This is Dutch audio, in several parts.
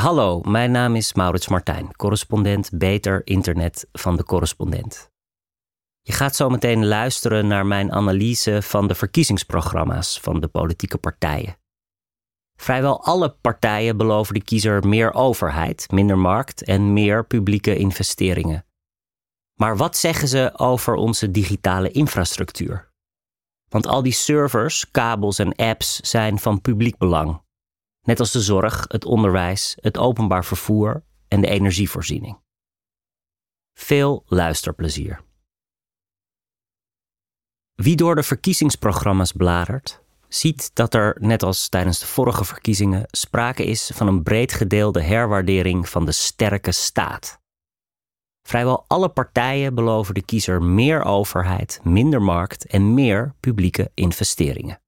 Hallo, mijn naam is Maurits Martijn, correspondent Beter Internet van de Correspondent. Je gaat zo meteen luisteren naar mijn analyse van de verkiezingsprogramma's van de politieke partijen. Vrijwel alle partijen beloven de kiezer meer overheid, minder markt en meer publieke investeringen. Maar wat zeggen ze over onze digitale infrastructuur? Want al die servers, kabels en apps zijn van publiek belang. Net als de zorg, het onderwijs, het openbaar vervoer en de energievoorziening. Veel luisterplezier. Wie door de verkiezingsprogramma's bladert, ziet dat er, net als tijdens de vorige verkiezingen, sprake is van een breed gedeelde herwaardering van de sterke staat. Vrijwel alle partijen beloven de kiezer meer overheid, minder markt en meer publieke investeringen.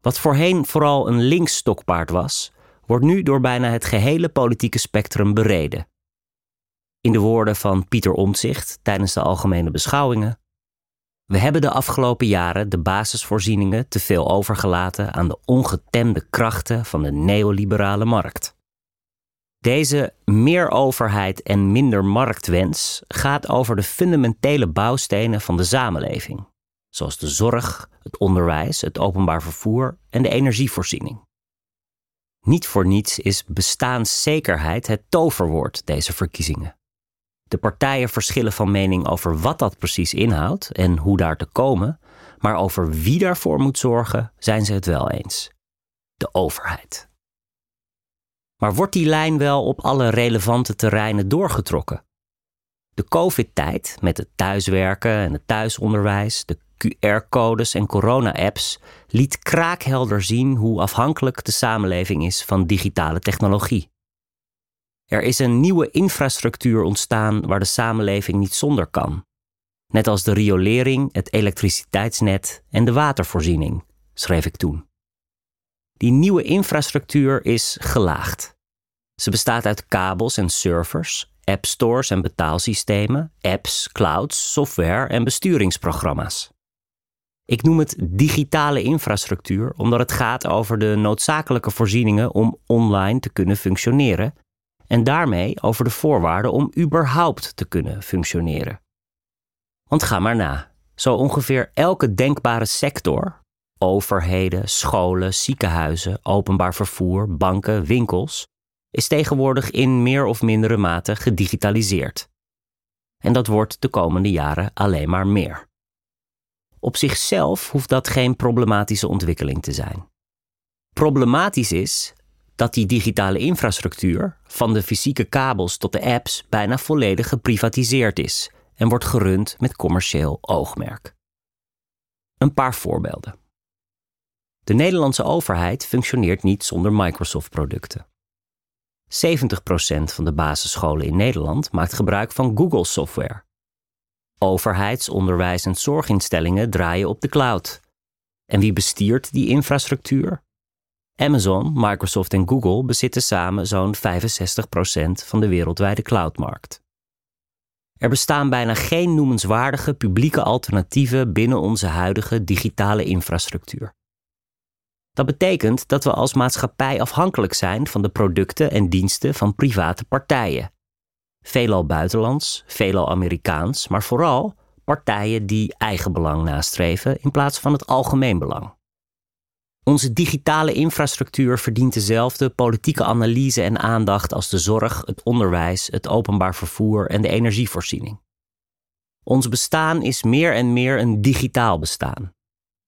Wat voorheen vooral een links stokpaard was, wordt nu door bijna het gehele politieke spectrum bereden. In de woorden van Pieter Omtzigt tijdens de algemene beschouwingen: We hebben de afgelopen jaren de basisvoorzieningen te veel overgelaten aan de ongetemde krachten van de neoliberale markt. Deze meer overheid en minder marktwens gaat over de fundamentele bouwstenen van de samenleving, zoals de zorg, het onderwijs, het openbaar vervoer en de energievoorziening. Niet voor niets is bestaanszekerheid het toverwoord deze verkiezingen. De partijen verschillen van mening over wat dat precies inhoudt en hoe daar te komen, maar over wie daarvoor moet zorgen zijn ze het wel eens: de overheid. Maar wordt die lijn wel op alle relevante terreinen doorgetrokken? De COVID-tijd met het thuiswerken en het thuisonderwijs, de QR-codes en corona-apps liet kraakhelder zien hoe afhankelijk de samenleving is van digitale technologie. Er is een nieuwe infrastructuur ontstaan waar de samenleving niet zonder kan. Net als de riolering, het elektriciteitsnet en de watervoorziening, schreef ik toen. Die nieuwe infrastructuur is gelaagd. Ze bestaat uit kabels en servers, appstores en betaalsystemen, apps, clouds, software en besturingsprogramma's. Ik noem het digitale infrastructuur omdat het gaat over de noodzakelijke voorzieningen om online te kunnen functioneren en daarmee over de voorwaarden om überhaupt te kunnen functioneren. Want ga maar na. Zo ongeveer elke denkbare sector, overheden, scholen, ziekenhuizen, openbaar vervoer, banken, winkels, is tegenwoordig in meer of mindere mate gedigitaliseerd. En dat wordt de komende jaren alleen maar meer. Op zichzelf hoeft dat geen problematische ontwikkeling te zijn. Problematisch is dat die digitale infrastructuur, van de fysieke kabels tot de apps, bijna volledig geprivatiseerd is en wordt gerund met commercieel oogmerk. Een paar voorbeelden. De Nederlandse overheid functioneert niet zonder Microsoft-producten. 70% van de basisscholen in Nederland maakt gebruik van Google-software. Overheids-, onderwijs- en zorginstellingen draaien op de cloud. En wie bestiert die infrastructuur? Amazon, Microsoft en Google bezitten samen zo'n 65% van de wereldwijde cloudmarkt. Er bestaan bijna geen noemenswaardige publieke alternatieven binnen onze huidige digitale infrastructuur. Dat betekent dat we als maatschappij afhankelijk zijn van de producten en diensten van private partijen. Veelal buitenlands, veelal Amerikaans, maar vooral partijen die eigen belang nastreven in plaats van het algemeen belang. Onze digitale infrastructuur verdient dezelfde politieke analyse en aandacht als de zorg, het onderwijs, het openbaar vervoer en de energievoorziening. Ons bestaan is meer en meer een digitaal bestaan.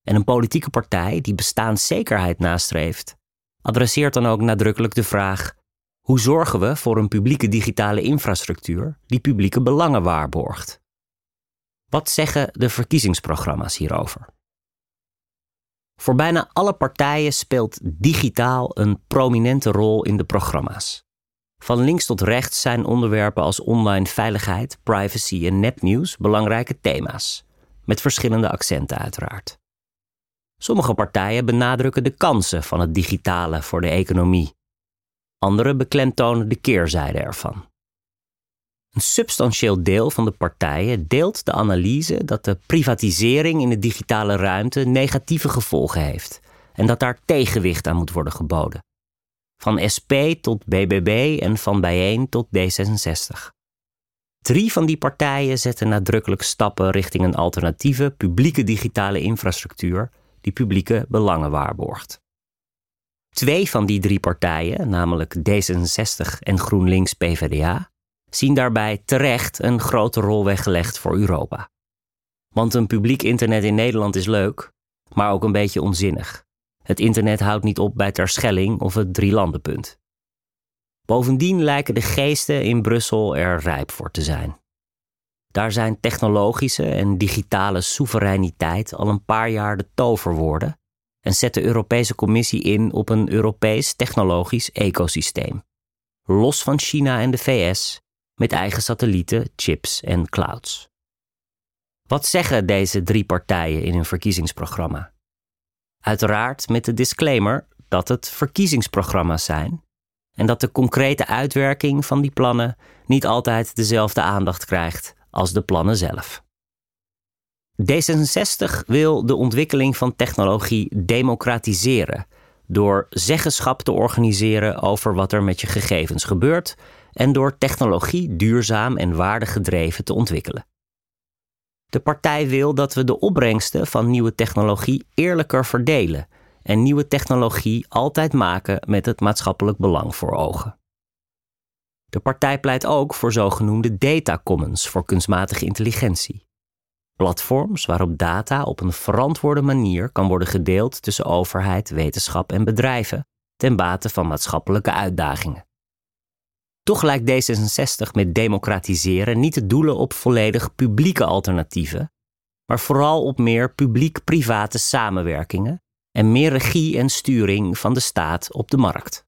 En een politieke partij die bestaanszekerheid nastreeft, adresseert dan ook nadrukkelijk de vraag: hoe zorgen we voor een publieke digitale infrastructuur die publieke belangen waarborgt? Wat zeggen de verkiezingsprogramma's hierover? Voor bijna alle partijen speelt digitaal een prominente rol in de programma's. Van links tot rechts zijn onderwerpen als online veiligheid, privacy en nepnieuws belangrijke thema's, met verschillende accenten uiteraard. Sommige partijen benadrukken de kansen van het digitale voor de economie. Andere beklemtonen de keerzijde ervan. Een substantieel deel van de partijen deelt de analyse dat de privatisering in de digitale ruimte negatieve gevolgen heeft en dat daar tegenwicht aan moet worden geboden. Van SP tot BBB en van Bijeen tot D66. Drie van die partijen zetten nadrukkelijk stappen richting een alternatieve publieke digitale infrastructuur die publieke belangen waarborgt. Twee van die drie partijen, namelijk D66 en GroenLinks PvdA, zien daarbij terecht een grote rol weggelegd voor Europa. Want een publiek internet in Nederland is leuk, maar ook een beetje onzinnig. Het internet houdt niet op bij Terschelling of het drielandenpunt. Bovendien lijken de geesten in Brussel er rijp voor te zijn. Daar zijn technologische en digitale soevereiniteit al een paar jaar de toverwoorden en zet de Europese Commissie in op een Europees technologisch ecosysteem. Los van China en de VS, met eigen satellieten, chips en clouds. Wat zeggen deze drie partijen in hun verkiezingsprogramma? Uiteraard met de disclaimer dat het verkiezingsprogramma's zijn en dat de concrete uitwerking van die plannen niet altijd dezelfde aandacht krijgt als de plannen zelf. D66 wil de ontwikkeling van technologie democratiseren door zeggenschap te organiseren over wat er met je gegevens gebeurt en door technologie duurzaam en waardegedreven te ontwikkelen. De partij wil dat we de opbrengsten van nieuwe technologie eerlijker verdelen en nieuwe technologie altijd maken met het maatschappelijk belang voor ogen. De partij pleit ook voor zogenoemde data commons voor kunstmatige intelligentie. Platforms waarop data op een verantwoorde manier kan worden gedeeld tussen overheid, wetenschap en bedrijven ten bate van maatschappelijke uitdagingen. Toch lijkt D66 met democratiseren niet te doelen op volledig publieke alternatieven, maar vooral op meer publiek-private samenwerkingen en meer regie en sturing van de staat op de markt.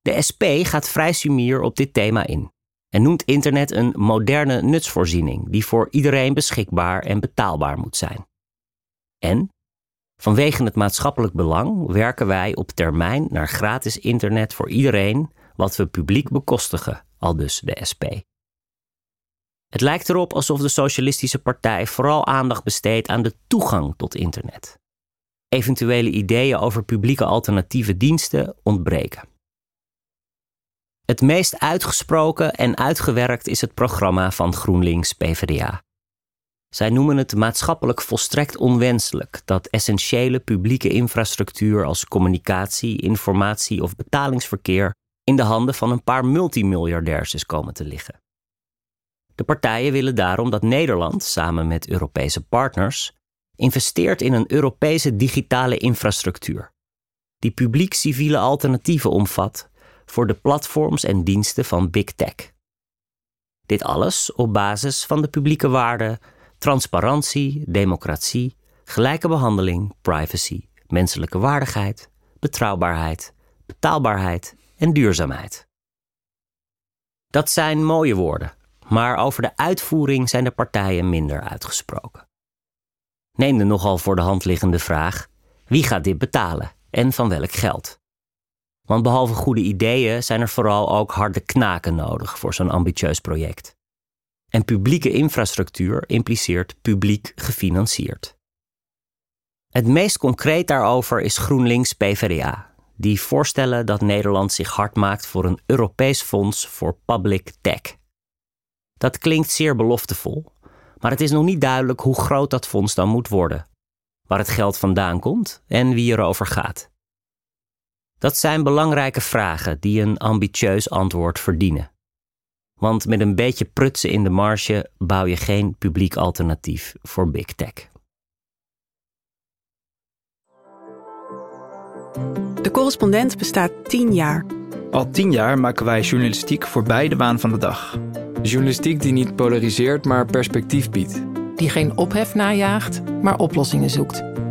De SP gaat vrij sumier op dit thema in en noemt internet een moderne nutsvoorziening die voor iedereen beschikbaar en betaalbaar moet zijn. En vanwege het maatschappelijk belang werken wij op termijn naar gratis internet voor iedereen, wat we publiek bekostigen, al dus de SP. Het lijkt erop alsof de Socialistische Partij vooral aandacht besteedt aan de toegang tot internet. Eventuele ideeën over publieke alternatieve diensten ontbreken. Het meest uitgesproken en uitgewerkt is het programma van GroenLinks PvdA. Zij noemen het maatschappelijk volstrekt onwenselijk dat essentiële publieke infrastructuur als communicatie, informatie of betalingsverkeer in de handen van een paar multimiljardairs is komen te liggen. De partijen willen daarom dat Nederland, samen met Europese partners, investeert in een Europese digitale infrastructuur, die publiek-civiele alternatieven omvat voor de platforms en diensten van Big Tech. Dit alles op basis van de publieke waarden transparantie, democratie, gelijke behandeling, privacy, menselijke waardigheid, betrouwbaarheid, betaalbaarheid en duurzaamheid. Dat zijn mooie woorden, maar over de uitvoering zijn de partijen minder uitgesproken. Neem de nogal voor de hand liggende vraag: wie gaat dit betalen en van welk geld? Want behalve goede ideeën zijn er vooral ook harde knaken nodig voor zo'n ambitieus project. En publieke infrastructuur impliceert publiek gefinancierd. Het meest concreet daarover is GroenLinks PvdA, die voorstellen dat Nederland zich hard maakt voor een Europees fonds voor public tech. Dat klinkt zeer beloftevol, maar het is nog niet duidelijk hoe groot dat fonds dan moet worden, waar het geld vandaan komt en wie erover gaat. Dat zijn belangrijke vragen die een ambitieus antwoord verdienen. Want met een beetje prutsen in de marge bouw je geen publiek alternatief voor big tech. De correspondent bestaat tien jaar. Al tien jaar maken wij journalistiek voorbij de waan van de dag. Journalistiek die niet polariseert, maar perspectief biedt. Die geen ophef najaagt, maar oplossingen zoekt.